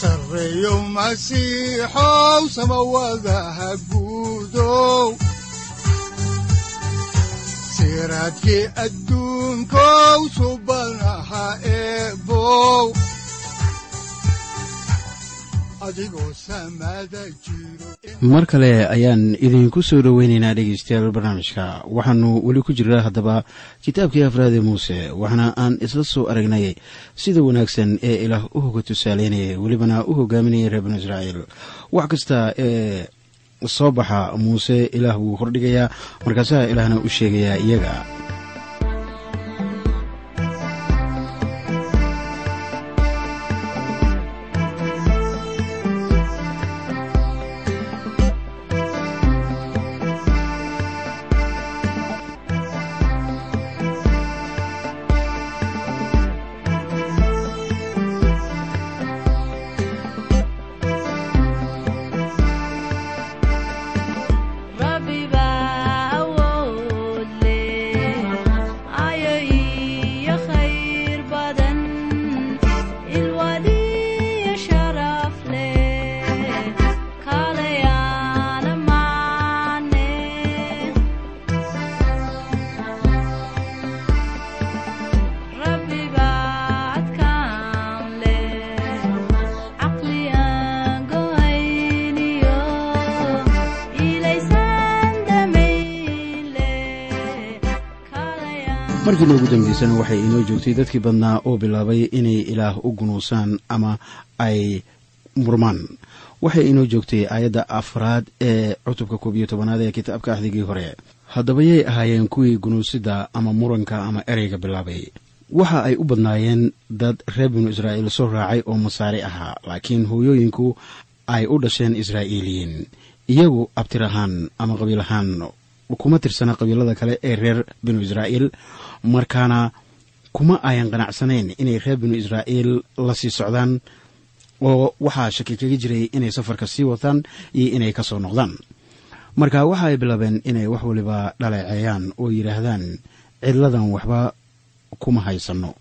sareyow masiixow samawadaha guudow siraadkii adduunkow subanaha eebow mar kale ayaan idinku soo dhoweyneynaa dhegeystayaal barnaamijka. Waxaanu weli ku jiraa haddaba kitaabkii afraade muuse waxaana aan isla soo aragnay sida wanaagsan ee ilaah u hoga tusaaleynayay welibana u hogaaminayay reer banu israa'iil. Wax kasta ee soo baxa muuse ilaah wuu hordhigayaa markaasaa ilaahna u sheegayaa iyaga markiina ugu dambeysana waxay inoo joogtay dadkii badnaa oo bilaabay inay ilaah u gunuusaan ama ay murmaan. Waxay inoo joogtay aayadda afraad ee cutubka koob iyo tobanaad ee kitaabka axdigii hore. Haddaba yay ahaayeen kuwii gunuusida ama muranka ama ereyga bilaabay. Waxa ay u badnaayeen dad reer binu israa'iil soo raacay oo masaari ahaa laakiin hooyooyinku ay u dhasheen israa'iiliyiin iyagu abtir ahaan ama qabiil ahaan kuma tirsana qabiilada kale ee reer binu israa'iil markaana kuma ayan qanacsanayn inay reer binu israa'iil la sii socdaan oo waxaa shaki kaga jiray inay safarka sii wataan iyo inay ka soo noqdaan. Marka waxa ay bilaabeen inay wax waliba dhaleeceeyaan oo yidhaahdaan cidladan waxba kuma haysanno.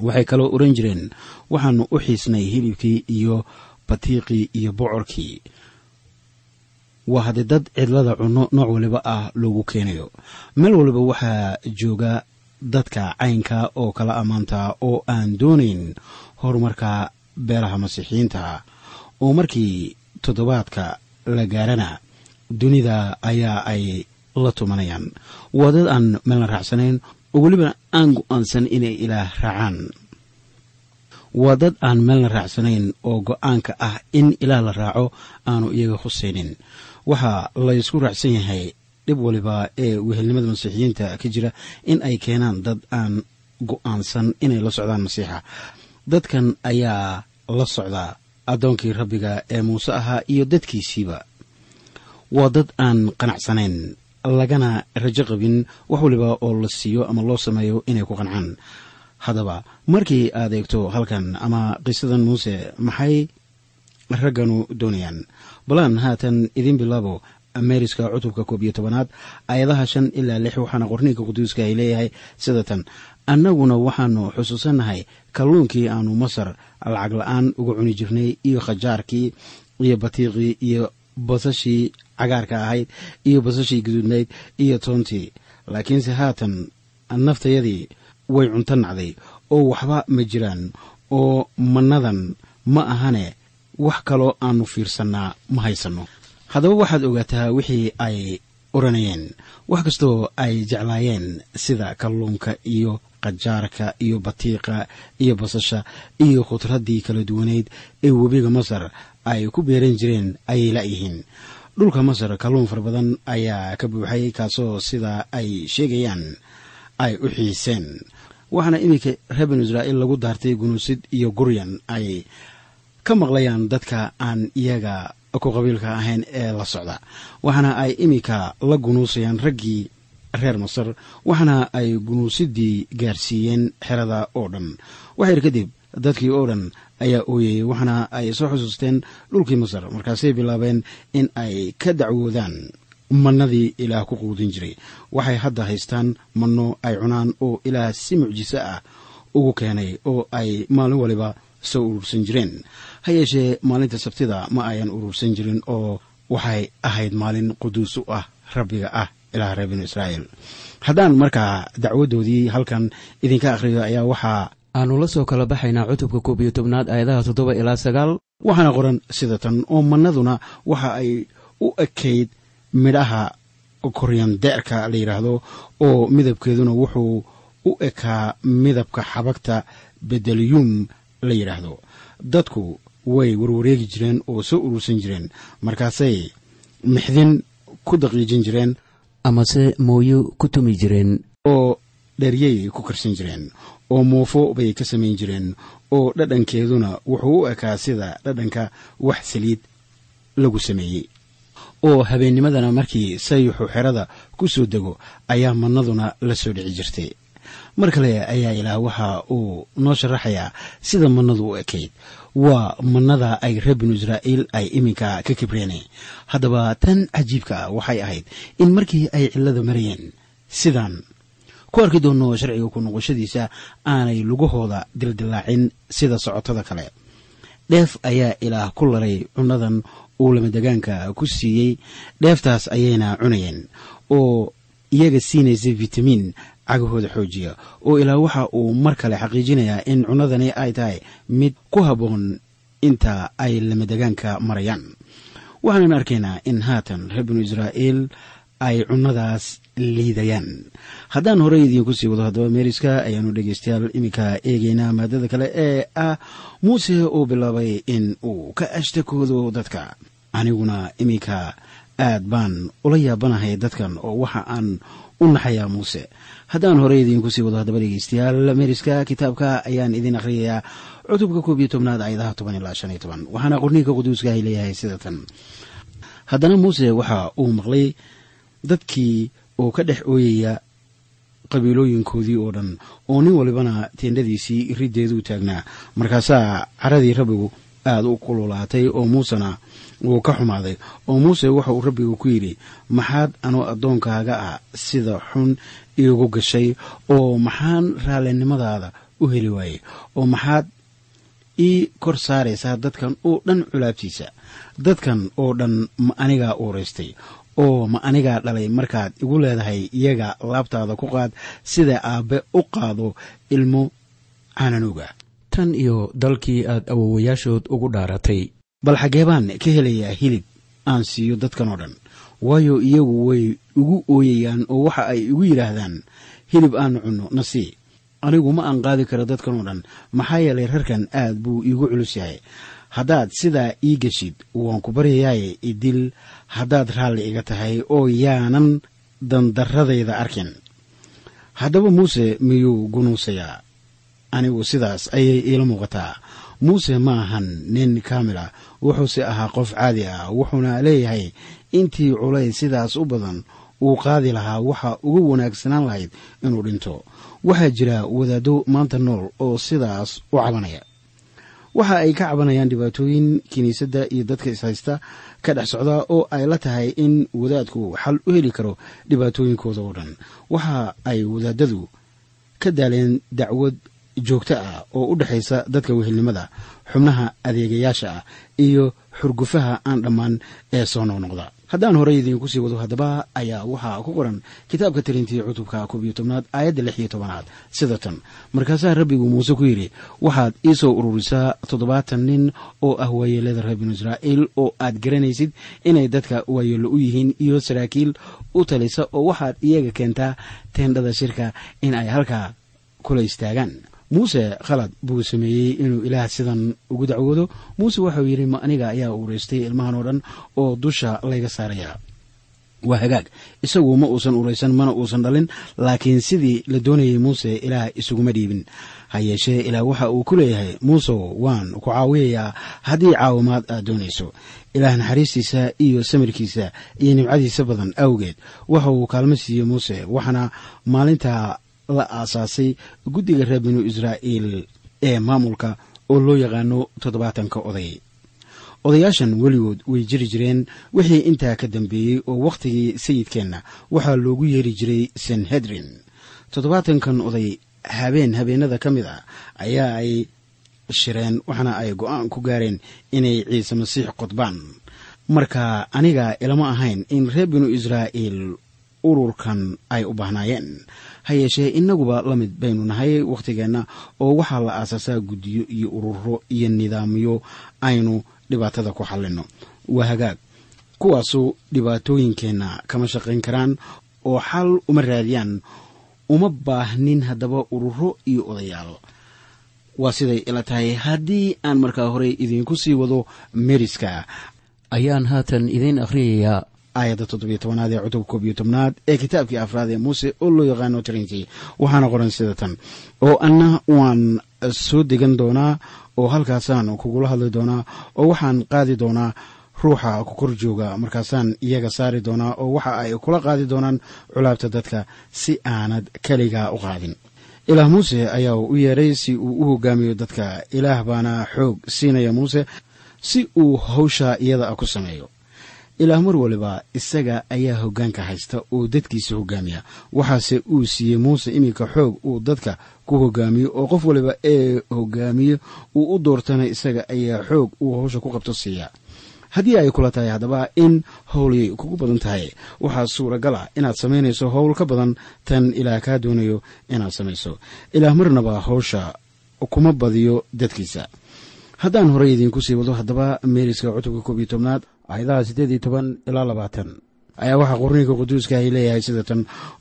Waxay kaloo oran jireen waxaanu u xiisnay hilibkii iyo batiiqii iyo bocorkii waa haddii dad cidlada cunno nooc waliba ah loogu keenayo. Meel waliba waxaa jooga dadka caynka oo kala ammaanta oo aan doonayn horumarka beelaha masiixiyiinta. Oo markii toddobaadka la gaarana dunida ayaa ay la tumanayaan. Waa dad aan meelna raacsanayn oo weliba aan go'aansan inay ilaah raacaan. Waa dad aan meelna raacsanayn oo go'aanka ah in ilaah la raaco aanu iyaga khusaynin waxaa laysku raacsan yahay dhib waliba ee wehelnimada masiixiyiinta ka jira in ay keenaan dad aan go'aansan inay la socdaan masiixa. Dadkan ayaa la socda addoonkii rabbiga ee muuse ahaa iyo dadkiisiiba. Waa dad aan qanacsanayn lagana rajo qabin wax waliba oo la siiyo ama loo sameeyo inay ku qancaan haddaba markii aad eegto halkan ama qisadan muuse maxay ragganu doonayaan balaan haatan idin bilaabo meeriska cutubka koob iyo tobanaad aayadaha shan ilaa lix waxaana qorniinka quduuska ay leeyahay sida tan. Annaguna waxaanu xusuusannahay kalluunkii aanu masar lacag la'aan uga cuni jirnay iyo khajaarkii iyo batiiqii iyo basashii cagaarka ahayd iyo basashii guduudnayd iyo toontii. Laakiinse haatan naftayadii way cunto nacday oo waxba ma jiraan oo mannadan ma ahane wax kaloo aanu fiirsannaa ma haysanno. Haddaba waxaad ogaataa wixii ay odhanayeen wax kastoo ay jeclaayeen sida kalluunka iyo qajaarka iyo batiiqa iyo basasha iyo khudraddii kala duwaneyd ee webiga masar ay ku beeran jireen ayay la'yihiin dhulka masar kalluun fara badan ayaa ka buuxay kaasoo sida ay sheegayaan ay u xiiseen. Waxaana iminka reer binu israa'iil lagu daartay gunuusid iyo guryan ay ka maqlayaan dadka aan iyaga ku qabiilka ahayn ee la socda. Waxaana ay iminka la gunuusayaan raggii reer masar waxaana ay gunuusidii gaarsiiyeen xerada oo dhan waxayr kadib dadkii oo dhan ayaa ooyayey waxaana ay soo xusuusteen dhulkii masar markaasay bilaabeen in ay ka dacwoodaan mannadii ilaah ku quudin jiray. Waxay hadda haystaan manno ay cunaan oo ilaah si mucjiso ah ugu keenay oo ay maalin waliba soo urursan jireen ha yeeshee maalinta sabtida ma ayan urursan jirin oo waxay ahayd maalin quduus u ah rabbiga ah ilaah reer binu israa'iil. Haddaan markaa dacwadoodii halkan idinka akhriyo ayaa waxaa aanu la soo kala baxaynaa cutubka koob iyo tobnaad aayadaha toddoba ilaa sagaal. Waxaana qoran sida tan oo mannaduna waxa ay u ekayd midhaha koryandeerka la yidhaahdo oo midabkeeduna wuxuu u ekaa midabka xabagta bedeliyum la yidhaahdo dadku way warwareegi jireen oo soo urursan jireen. Markaasay mixdin ku daqiijin jireen amase mooyo ku tumi jireen. oo dheryay ku karsan jireen oo muufo bay ka samayn jireen oo dhadhankeeduna wuxuu u ekaa sida dhadhanka wax saliid lagu sameeyey. Oo habeennimadana markii sayuxu xerada ku soo dego ayaa mannaduna la soo dhici jirtay mar kale ayaa ilaah waxa uu noo sharaxayaa sida mannadu u ekayd waa mannada ay reer binu israa'iil ay iminka ka kibreen haddaba tan cajiibka ah waxay ahayd in markii ay cillada marayeen sidaan ku arki doonno sharciga ku noqoshadiisa aanay lugahooda dildilaacin sida socotada kale. Dheef ayaa ilaah ku laray cunnadan uu lamadegaanka ku siiyey. Dheeftaas ayayna cunayeen oo iyaga siinaysa vitamiin cagahooda xoojiya oo ilaa waxa uu mar kale xaqiijinayaa in cunnadani ay tahay mid ku habboon inta ay lamadegaanka marayaan. Waxaanan arkaynaa in haatan reer binu israa'iil ay cunnadaas liidayaan. Haddaan horey idiinku sii wado haddaba meeriska ayaanu dhegeystayaal iminka eegaynaa maadada kale ee ah muuse uu bilaabay in uu ka ashtakoodo dadka. Aniguna iminka aad baan ula yaabanahay dadkan oo waxa aan u naxayaa muuse haddaan horey idiinku sii wado haddaba dhegeystayaal meeriska kitaabka ayaan idin akhriyayaa cutubka koob iyo tobnaad ayadaha toban ilaa shan iyo toban. Waxaana qorniinka quduuska ay leeyahay sida tan. Haddana muuse waxa uu maqlay dadkii oo ka dhex ooyaya qabiilooyinkoodii oo dhan oo nin walibana teendhadiisii riddeeduu taagnaa. Markaasaa caradii rabbigu aada u kululaatay oo muusena wuu ka xumaaday oo muuse waxa uu rabbigu ku yidhi maxaad anoo addoonkaaga ah sida xun iigu gashay oo maxaan raallinimadaada u heli waayey oo maxaad ii kor saaraysaa dadkan oo dhan culaabtiisa dadkan oo dhan ma anigaa uuraystay oo ma anigaa dhalay markaad igu leedahay iyaga laabtaada ku qaad sida aabbe u qaado ilmo cananuga tan iyo dalkii aad awowayaashood ugu dhaaratay. Bal xaggee baan ka helayaa hilib aan siiyo dadkan oo dhan waayo iyagu way igu ooyayaan oo waxa ay igu yidhaahdaan hilib aanu cunno na sii anigu ma aan qaadi karo dadkan oo dhan. Maxaa yeelay rarkan aad buu iigu culus yahay. Haddaad sidaa ii geshid waan ku baryayaaye idil haddaad raalli iga tahay oo yaanan dandarradayda arkin. Haddaba muuse miyuu gunuusayaa anigu sidaas ayay iila muuqataa. Muuse ma ahan nin kaamil ah. Wuxuuse ahaa qof caadi ah wuxuuna leeyahay intii culays sidaas u badan uu qaadi lahaa waxa ugu wanaagsanaan lahayd inuu dhinto. Waxaa jira wadaaddo maanta nool oo sidaas u cabanaya. Waxa ay ka cabanayaan dhibaatooyin kiniisadda iyo dadka ishaysta ka dhex socda oo ay la tahay in wadaadku xal u heli karo dhibaatooyinkooda oo dhan. Waxa ay wadaadadu ka daaleen dacwad joogto ah oo u dhexaysa dadka wehelnimada xubnaha adeegayaasha ah iyo xurgufaha aan dhammaan ee soo noqnoqda haddaan horey idiinku sii wado haddaba ayaa waxaa ku qoran kitaabka tirintii cutubka koob iyo tobnaad aayadda lix iyo tobanaad. Sida tan markaasaa rabbigu muuse ku yidhi waxaad ii soo ururisaa toddobaatan nin oo ah waayeelada reer binu israa'iil oo aad garanaysid inay dadka waayeello u yihiin iyo saraakiil u talisa oo waxaad iyaga keentaa teendhada shirka in ay halkaa kula istaagaan muuse khalad buu sameeyey inuu ilaah sidan ugu dacwoodo muuse waxau yidhi ma aniga ayaa uuraystay ilmahan oo dhan oo dusha layga saarayaa waa hagaag. Isagu ma uusan uraysan mana uusan dhalin laakiin sidii la doonayay muuse ilaah isuguma dhiibin. Ha yeeshee ilaah waxa uu ku leeyahay muusow waan ku caawiyayaa haddii caawimaad aad doonayso. Ilaah naxariistiisa iyo samirkiisa iyo nimcadiisa badan awgeed waxa uu kaalmo siiyey muuse waxaana maalintaa la aasaasay guddiga reer binu israa'iil ee maamulka oo loo yaqaano toddobaatanka oday. Odayaashan weligood way jiri jireen wixii intaa ka dambeeyey oo wakhtigii sayidkeenna waxaa loogu yeeri jiray sanhedrin toddobaatankan oday habeen habeenada ka mid ah ayaa ay shireen waxaana ay go'aan ku gaareen inay ciise masiix qodbaan marka aniga ilama ahayn in reer binu israa'iil ururkan ay u baahnaayeen ha yeeshee innaguba la mid baynu nahay wakhtigeenna oo waxaa la aasaasaa guddiyo iyo ururo iyo nidaamyo aynu dhibaatada ku xallinno. Waa hagaag kuwaasu dhibaatooyinkeenna kama shaqayn karaan oo xal uma raadiyaan uma baahnin haddaba ururo iyo odayaal. Waa siday ila tahay haddii aan markaa horey idiinku sii wado meriska ayaan haatan idiin akhriyayaa aayadda toddobiyo tobanaad ee cutub koob iyo tobnaad ee kitaabkii afraad ee muuse oo loo yaqaano trinity waxaana qoran sida tan oo anna waan soo degan doonaa oo halkaasaan kugula hadli doonaa oo waxaan qaadi doonaa ruuxa ku kor jooga markaasaan iyaga saari doonaa oo waxa ay kula qaadi doonaan culaabta dadka si aanad keligaa u qaadin ilaah muuse ayaa u yeedhay si uu u hogaamiyo dadka ilaah baana xoog siinaya muuse si uu hawsha iyada ku sameeyo ilaah mar waliba isaga ayaa hoggaanka haysta oo dadkiisa hogaamiya waxaase uu siiyey muuse iminka xoog uu dadka ku hogaamiyo oo qof waliba ee hogaamiyo uu u doortana isaga ayaa xoog uu hawsha ku qabto siiya. Haddii ay kula tahay haddaba in howlyay kugu badan tahay waxaa suuragal ah inaad samaynayso howl ka badan tan ilaah kaa doonayo inaad samayso. Ilaah marnaba hawsha kuma badiyo dadkiisa haddaan horey idiinku sii wado haddaba meeriska cutubka koob iyo tobnaad aayadaha siddeed iyo toban ilaa labaatan ayaa waxaa qorniinka quduuska ay leeyahay sida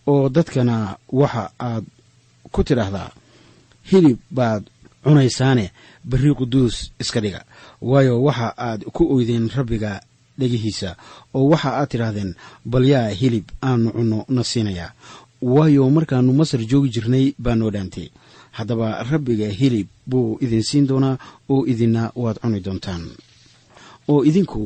oo dadkana waxa aad ku tidhaahdaa hilib baad cunaysaane berri quduus iska dhiga. Waayo waxa aad ku oydeen rabbiga dhegihiisa oo waxa aad tidhaahdeen bal yaa hilib aanu cunno na siinayaa. Waayo markaannu masar joogi jirnay baa noo dhaantay haddaba rabbiga hilib buu idin siin doonaa oo idinna waad cuni doontaan. oo idinku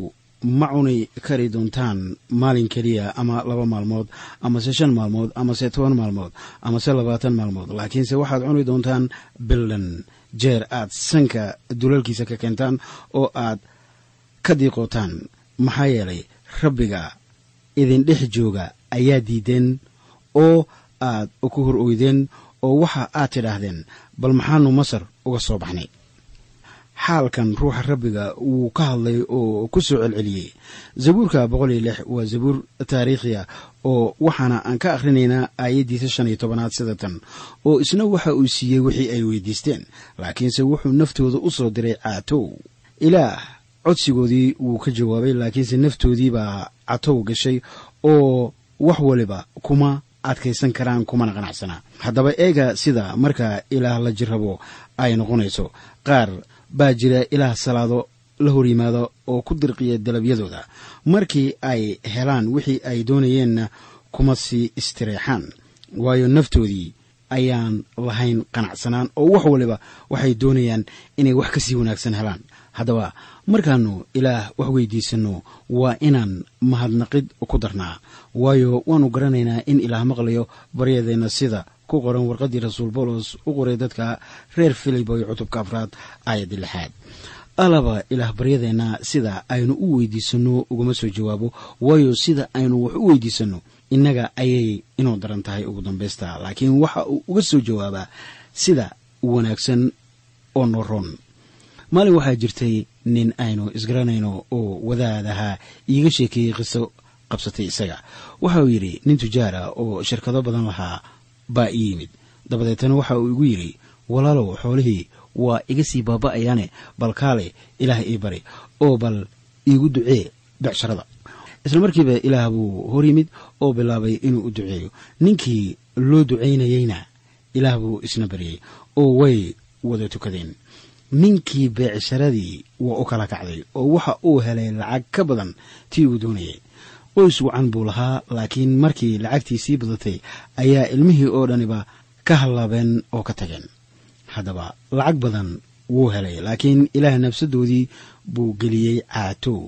ma cuni kari doontaan maalin keliya ama laba maalmood amase shan maalmood amase toban maalmood amase labaatan maalmood. Laakiinse waxaad cuni doontaan billan. Jeer aad sanka dulalkiisa ka keentaan oo aad ka diiqootaan. Maxaa yeelay rabbiga idin dhex jooga ayaa diideen oo aad ku hor oydeen oo waxa aad tidhaahdeen bal maxaanu masar uga soo baxnay. Xaalkan ruuxa rabbiga wuu ka hadlay oo ku soo celceliyey. Zabuurka boqol iyo lix waa zabuur taariikhiya oo waxaana aan ka akhrinaynaa aayaddiisa shan iyo tobanaad sida tan oo isna waxa uu siiyey wixii ay weydiisteen laakiinse wuxuu naftooda u soo diray caatow ilaah codsigoodii wuu ka jawaabay laakiinse naftoodii baa catow gashay oo wax waliba kuma adkaysan karaan kumana qanacsanaa haddaba eega sida marka ilaah la jirrabo ay noqonayso qaar baa jira ilaah salaado la hor yimaado oo ku dirqiya dalabyadooda. Markii ay helaan wixii ay doonayeenna kuma sii istireexaan waayo naftoodii ayaan lahayn qanacsanaan oo wax waliba waxay doonayaan inay wax ka sii wanaagsan helaan. Haddaba markaannu ilaah wax weydiisanno waa inaan mahadnaqid ku darnaa. Waayo waannu garanaynaa in ilaah maqlayo baryadeenna sida ku qoran warqaddii rasuul boolos u qoray dadka reer filiboy cutubka afraad aayaddii lixaad. Alaba ilaah baryadeenna sida aynu u weydiisanno ugama soo jawaabo. Waayo sida aynu wax u weydiisanno innaga ayay inuu daran tahay ugu dambaysta. Laakiin waxa uu uga soo jawaabaa sida wanaagsan oo noroon maalin waxaa jirtay nin aynu isgaranayno oo wadaadaha iiga sheekeeyey qiso qabsatay isaga. Waxa uu yidhi nin tujaara oo shirkado badan lahaa baa ii yimid. Dabadeetana waxa uu igu yidhi walaalow xoolihii waa iga sii baaba'ayaane bal kaale ilaah ii bari oo bal iigu ducee becsharada isla markiiba ilaah buu hor yimid oo bilaabay inuu u duceeyo. Ninkii loo ducaynayeyna ilaah buu isna baryey oo way wada tukadeen ninkii beecsharadii waa u kala kacday oo waxa uu helay lacag ka badan tii uu doonayay. Qoys wacan buu lahaa laakiin markii lacagtii sii badatay ayaa ilmihii oo dhaniba ka hallaabeen oo ka tageen. Haddaba lacag badan wuu helay laakiin ilaah nafsadoodii buu geliyey caatow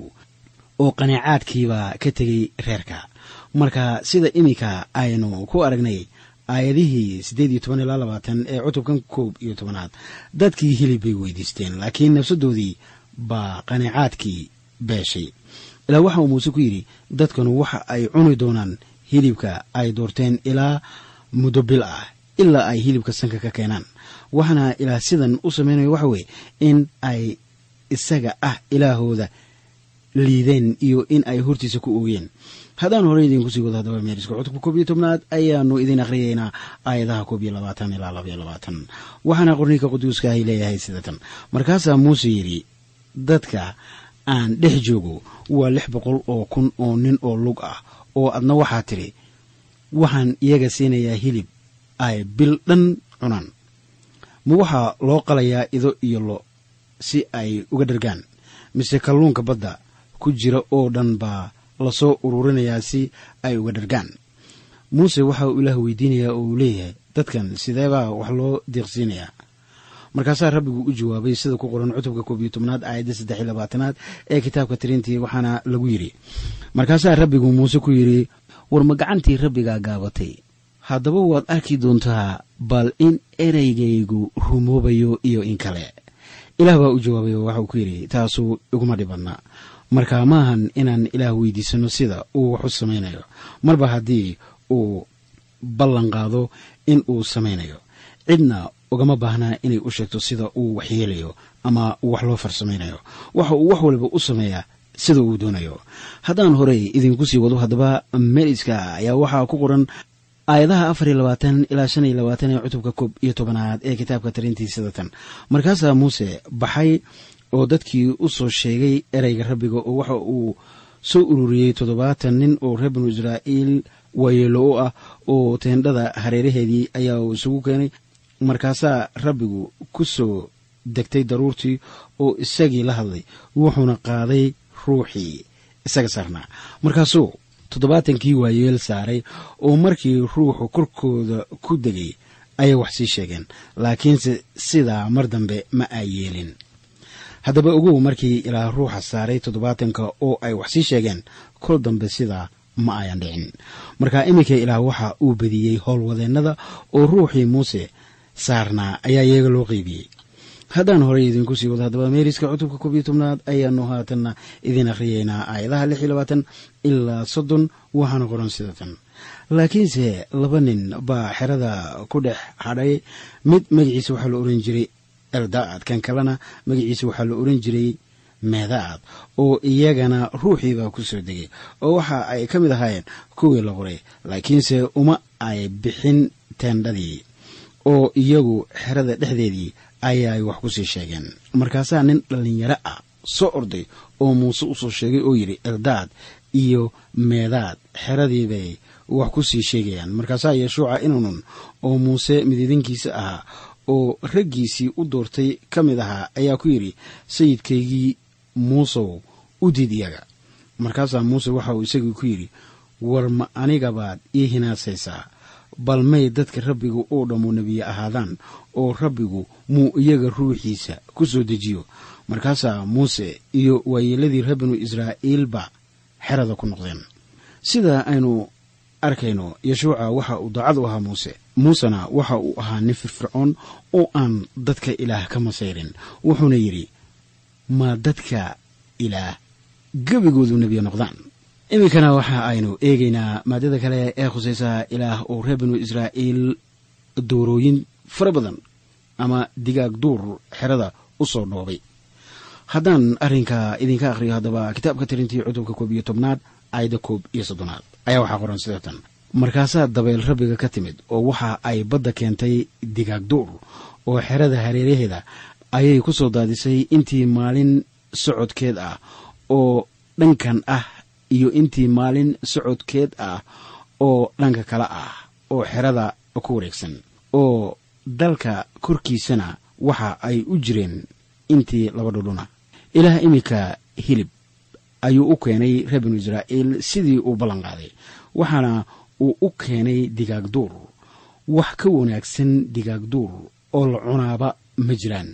oo qanaacaadkiibaa ka tegey reerka. Marka sida iminka aynu ku aragnay aayadihii siddeed iyo toban ilaa labaatan ee cutubkan koob iyo tobanaad. Dadkii hilib bay weydiisteen laakiin nafsadoodii baa qanaacaadkii beeshay. Ilaa waxa uu muuse ku yidhi dadkanu waxa ay cuni doonaan hilibka ay doorteen ilaa muddo bil ah ilaa ay hilibka sanka ka keenaan. Waxaana ilaah sidan u samaynayo waxa weeye in ay isaga ah ilaahooda liideen iyo in ay hortiisa ku oogeen haddaan horey idinku sii wado haddaba meeriska cutubka koob iyo tobnaad ayaanu idin akhriyeynaa aayadaha koob iyo labaatan ilaa labaiyo labaatan. Waxaana qorniinka quduuska ahy leeyahay sidatan. Markaasaa muuse yidhi dadka aan dhex joogo waa lix boqol oo kun oo nin oo lug ah oo adna waxaa tidhi waxaan iyaga siinayaa hilib ay bil dhan cunaan. Ma waxaa loo qalayaa ido iyo lo si ay uga dhargaan mise kalluunka badda ku jira oo dhan baa la soo ururinayaa si ay uga dhargaan. Muuse waxa uu ilaah weydiinayaa oo uu leeyahay dadkan sideebaa wax loo deeqsiinayaa? Markaasaa rabbigu u jawaabay sida ku qoran cutubka koob iyo tobnaad aayadda saddex iyo labaatanaad ee kitaabka tirintii waxaana lagu yidhi markaasaa rabbigu muuse ku yidhi war ma gacantii rabbigaa gaabatay? Haddaba waad arki doontaa bal in ereygaygu rumoobayo iyo in kale ilaah baa u jawaabay oo waxauu ku yidhi taasuu iguma dhibanna marka maahan inaan ilaah weydiisano sida uu wax u samaynayo. Marba haddii uu ballan qaado in uu samaynayo. Cidna ugama baahnaa inay u sheegto sida uu waxyeelayo ama wax loo farsamaynayo. Waxa uu wax waliba u sameeyaa sida uu doonayo. Haddaan horey idinku sii wado haddaba meriska ayaa waxaa ku qoran aayadaha afar iyo labaatan ilaa shan iyo labaatan ee cutubka koob iyo tobanaad ee kitaabka tarintii sidatan markaasaa muuse baxay oo dadkii u soo sheegay ereyga rabbiga oo waxa uu soo ururiyey toddobaatan nin oo reer binu israa'iil waayeelo u ah oo teendhada hareeraheedii ayaa uu isugu keenay. Markaasaa rabbigu ku soo degtay daruurtii oo isagii la hadlay wuxuuna qaaday ruuxii isaga saarnaa. Markaasuu toddobaatankii waayeel saaray oo markii ruuxu korkooda ku degay ayay wax sii sheegeen. Laakiinse sidaa mar dambe ma ay yeelin haddaba ogow markii ilaa ruuxa saaray toddobaatanka oo ay wax sii sheegeen kol dambe sidaa ma ayan dhicin. Marka iminka ilaah waxa uu bediyey howlwadeennada oo ruuxii muuse saarnaa ayaa iyaga loo qeybiyey. Haddaan horey idinku sii wado haddaba meeriska cutubka koob iyo tobnaad ayaanu haatanna idin akhriyeynaa aayadaha lix iyo labaatan ilaa soddon waxaana qoran sida tan. Laakiinse laba nin baa xerada ku dhex hadhay. Mid magaciisa waxaa la oran jiray eldaad kan kalena magaciisa waxaa la oran jiray meedaad oo iyagana ruuxiibaa ku soo degay oo waxa ay ka mid ahaayeen kuwii la qoray laakiinse uma ay bixin teendhadii oo iyagu xerada dhexdeedii ayaay wax ku sii sheegeen. Markaasaa nin dhallinyaro ah soo orday oo muuse u soo sheegay oo yidhi eldaad iyo meedaad xeradii bay wax ku sii sheegayaan. Markaasaa yeshuuca inunun oo muuse mididinkiisa ahaa oo raggiisii u doortay ka mid ahaa ayaa ku yidhi sayidkaygii muusow u diid iyaga. Markaasaa muuse waxa uu isagii ku yidhi war ma anigabaad ii hinaasaysaa bal may dadka rabbigu oo dhammu nebiye ahaadaan oo rabbigu muu iyaga ruuxiisa ku soo dejiyo. Markaasaa muuse iyo waayeeladii reer binu israa'iilba xerada ku noqdeen. Sida aynu arkayno yeshuuca waxa uu daacad u ahaa muuse muusena waxa uu ahaa nin firfircoon oo aan dadka ilaah ka masayrin. Wuxuuna yidhi ma dadka ilaah gebigoodu nebiye noqdaan? Iminkana waxa aynu eegaynaa maadada kale ee khusaysa ilaah oo reer binu israa'iil doorooyin fara badan ama digaag duur xerada u soo dhoobay haddaan arrinka idinka akhriyo haddaba kitaabka tirintii cutubka koob iyo tobnaad aayadda koob iyo soddonaad. Ayaa waxaa qoran sida tan markaasaa dabeyl rabbiga ka timid oo waxa ay badda keentay digaag duur oo xerada hareeraheeda ayay ku soo daadisay intii maalin socodkeed ah oo dhankan ah iyo intii maalin socodkeed ah oo dhanka kale ah oo xerada ku wareegsan oo dalka korkiisana waxa ay u jireen intii laba dhudhuna ilaah iminka hilib ayuu u keenay reer binu israa'iil sidii uu ballan qaaday waxaana uu u keenay digaag duur. Wax ka wanaagsan digaag duur oo la cunaaba ma jiraan.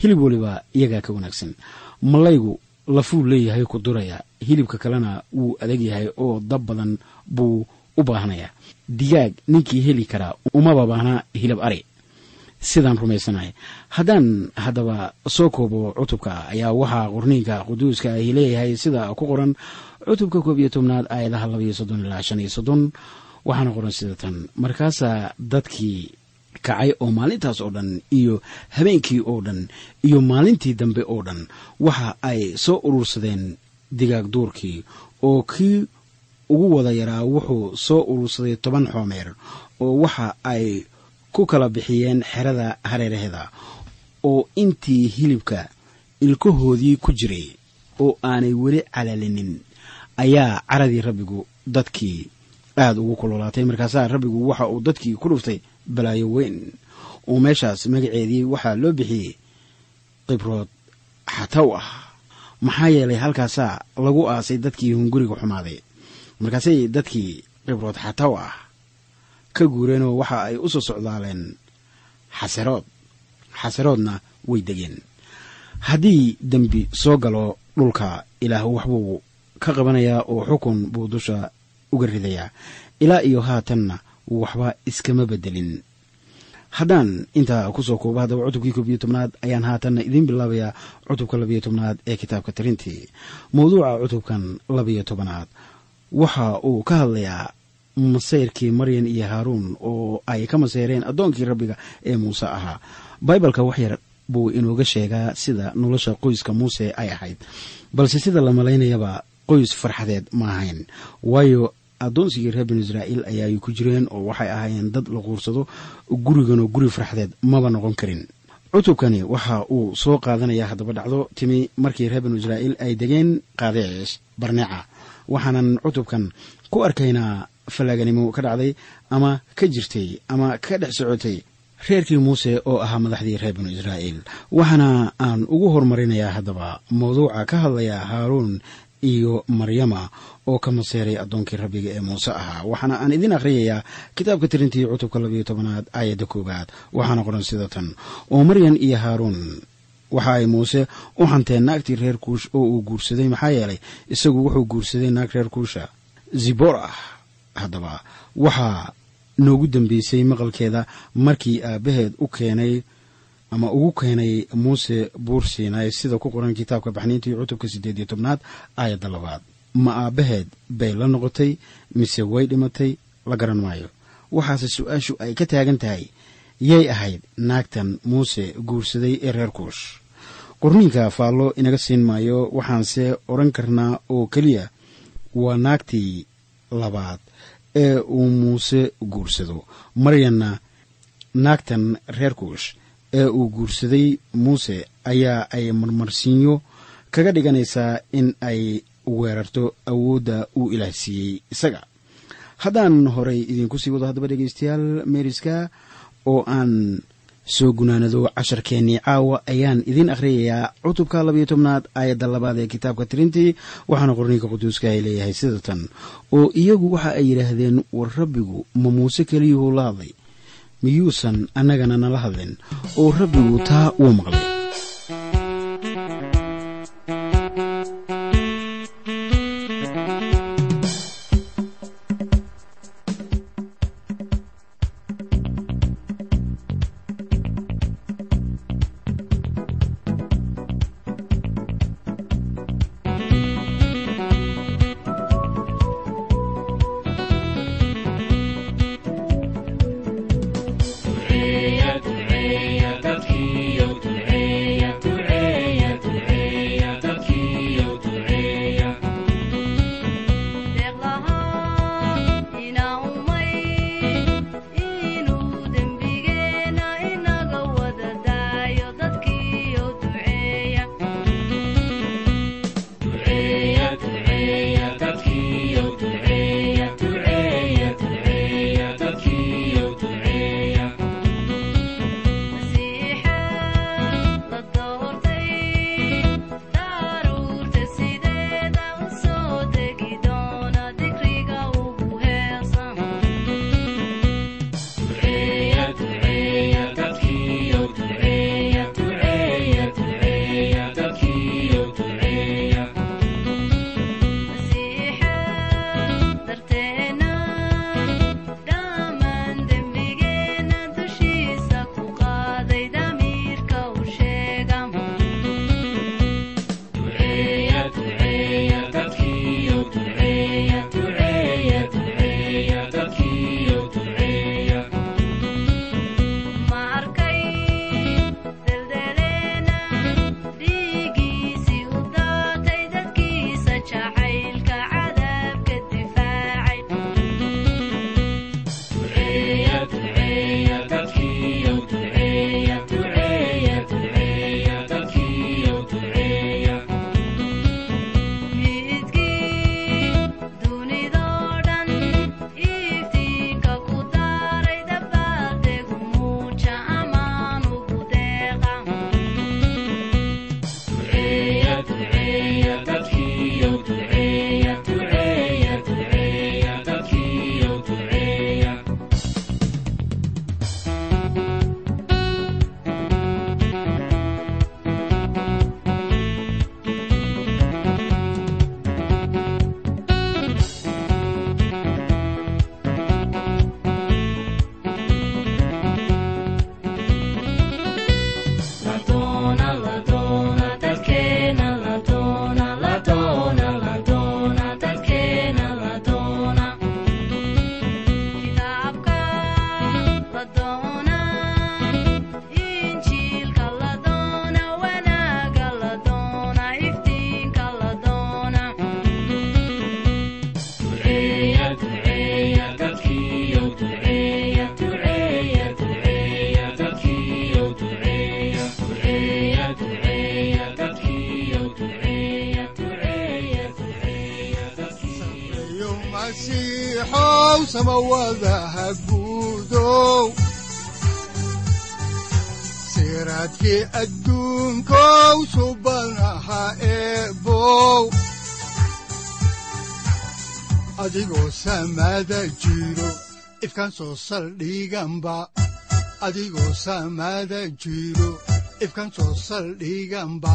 Hilib weliba iyagaa ka wanaagsan. Malaygu lafuu leeyahay ku duraya. Hilibka kalena wuu adag yahay oo dab badan buu u baahnayaa. Digaag ninkii heli karaa umaba baahna hilib ari. Sidaan rumaysanahay. Haddaan haddaba soo koobo cutubka ayaa waxaa qorniinka quduuska ahi leeyahay sida ku qoran cutubka koob iyo tobnaad aayadaha labaiyo soddon ilaa shan iyo soddon waxaana qoran sida tan. Markaasaa dadkii kacay oo maalintaas oo dhan iyo habeenkii oo dhan iyo maalintii dambe oo dhan waxa ay soo urursadeen digaag duurkii oo kii ugu wada yaraa wuxuu soo urursaday toban xoomeer oo waxa ay ku kala bixiyeen xerada hareeraheeda oo intii hilibka ilkahoodii ku jiray oo aanay weli calaalinin ayaa caradii rabbigu dadkii aada ugu kululaatay. Markaasaa rabbigu waxa uu dadkii ku dhuftay balaayo weyn. Oo meeshaas magaceedii waxaa loo bixiyey qibrood xataw ah. Maxaa yeelay halkaasaa lagu aasay dadkii hunguriga xumaaday. Markaasay dadkii qibrood xataw ah ka guureenoo waxa ay u soo socdaaleen xaserood xaseroodna way degeen. Haddii dembi soo galo dhulka ilaah waxbuu ka qabanayaa oo xukun buu dusha uga ridayaa. Ilaa iyo haatanna waxba iskama bedelin. Haddaan intaa ku soo koobo haddaba cutubkii koob iyo tobnaad ayaan haatanna idiin bilaabayaa cutubka labiyo tobnaad ee kitaabka tirintii. Mawduuca cutubkan labiyo tobanaad waxa uu ka hadlayaa masayrkii maryan iyo haaruun oo ay ka maseyreen addoonkii rabbiga ee muuse ahaa. Baibalka waxyar buu inooga sheegaa sida nolosha qoyska muuse ay ahayd. Balse sida la malaynayaba qoys farxadeed ma ahayn. Waayo addoonsigii reer binu israa'iil ayaay ku jireen oo waxay ahaayeen dad la quursado guriganoo guri farxadeed maba noqon karin. Cutubkani waxa uu soo qaadanaya haddaba dhacdo timi markii reer binu israa'iil ay degeen qaadeesh barneeca. Waxaanan cutubkan ku arkaynaa fallaaganimo ka dhacday ama ka jirtay ama ka dhex socotay reerkii muuse oo ahaa madaxdii reer binu israa'iil. Waxaana aan ugu horumarinayaa haddaba mawduuca ka hadlaya haaruun iyo maryama oo ka maseeray addoonkii rabbiga ee muuse ahaa. Waxaana aan idiin akhriyayaa kitaabka tirintii cutubka labayo tobanaad aayadda koowaad. Waxaana qoran sida tan oo maryan iyo haaruun waxa ay muuse u hanteen naagtii reer kuush oo uu guursaday? Maxaa yeelay isagu wuxuu guursaday naag reer kuusha zibor ah haddaba. Waxaa noogu dambeysay maqalkeeda markii aabbaheed u keenay ama ugu keenay muuse buur siinay sida ku qoran kitaabka baxniintii cutubka siddeed iyo tobnaad aayadda labaad. Ma aabbaheed bay la noqotay mise way dhimatay? La garan maayo. Waxaase su'aashu ay ka taagan tahay yay ahayd naagtan muuse guursaday ee reer kuush qorniinka faallo inaga siin maayo waxaanse odhan karnaa oo keliya waa naagtii labaad ee uu muuse guursado maryanna naagtan reer kuush ee uu guursaday muuse ayaa ay marmarsiinyo kaga dhiganaysaa in ay weerarto awoodda uu ilaah siiyey isaga. Haddaan horay idiinku sii wado haddaba dhegaystayaal meeriska oo aan soo gunaanado casharkeennii caawa ayaan idiin akhriyayaa cutubka labayo tobnaad aayadda labaad ee kitaabka tirintii waxaana qorniinka quduuska ay leeyahay sida tan. Oo iyagu waxa ay yidhaahdeen war rabbigu ma muuse keliyuhuu la hadlay miyuusan annagana nala hadlin oo rabbigu taa wuu maqlay masiixow samawadaha guudow siraadkii adduunkow subanaha eebow adigoo samada jiro ifkaan soo saldhiganba adigoo samada jiro ifkaan soo saldhiganba